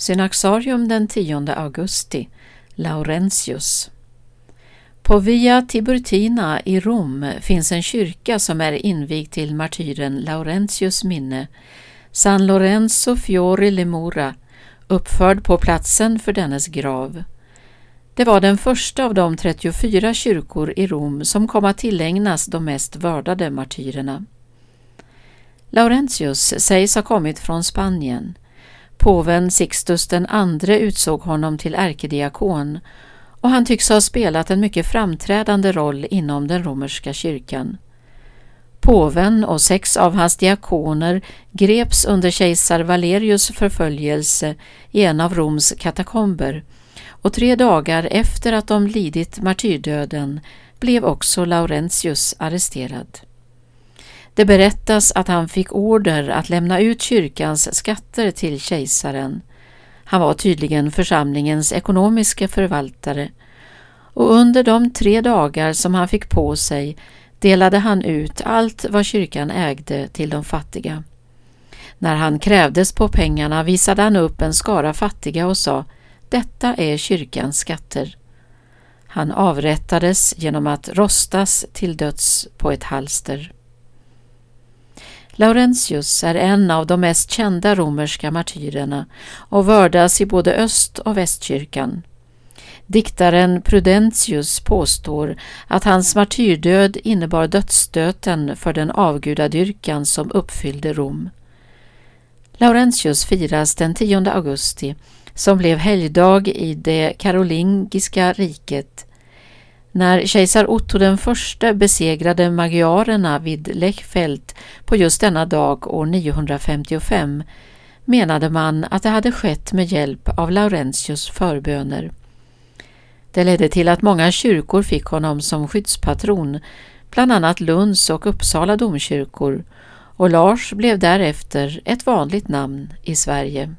Synaxarium den 10 augusti Laurentius På Via Tiburtina i Rom finns en kyrka som är invigd till martyren Laurentius minne, San Lorenzo Fiori Lemura, uppförd på platsen för dennes grav. Det var den första av de 34 kyrkor i Rom som kom att tillägnas de mest vördade martyrerna. Laurentius sägs ha kommit från Spanien. Påven Sixtus II utsåg honom till ärkediakon och han tycks ha spelat en mycket framträdande roll inom den romerska kyrkan. Påven och sex av hans diakoner greps under kejsar Valerius förföljelse i en av Roms katakomber och tre dagar efter att de lidit martyrdöden blev också Laurentius arresterad. Det berättas att han fick order att lämna ut kyrkans skatter till kejsaren. Han var tydligen församlingens ekonomiska förvaltare och under de tre dagar som han fick på sig delade han ut allt vad kyrkan ägde till de fattiga. När han krävdes på pengarna visade han upp en skara fattiga och sa detta är kyrkans skatter. Han avrättades genom att rostas till döds på ett halster. Laurentius är en av de mest kända romerska martyrerna och vördas i både öst och västkyrkan. Diktaren Prudentius påstår att hans martyrdöd innebar dödsstöten för den avgudadyrkan som uppfyllde Rom. Laurentius firas den 10 augusti som blev helgdag i det karolingiska riket. När kejsar Otto den förste besegrade magyarerna vid Lechfeld på just denna dag år 955 menade man att det hade skett med hjälp av Laurentius förböner. Det ledde till att många kyrkor fick honom som skyddspatron, bland annat Lunds och Uppsala domkyrkor, och Lars blev därefter ett vanligt namn i Sverige.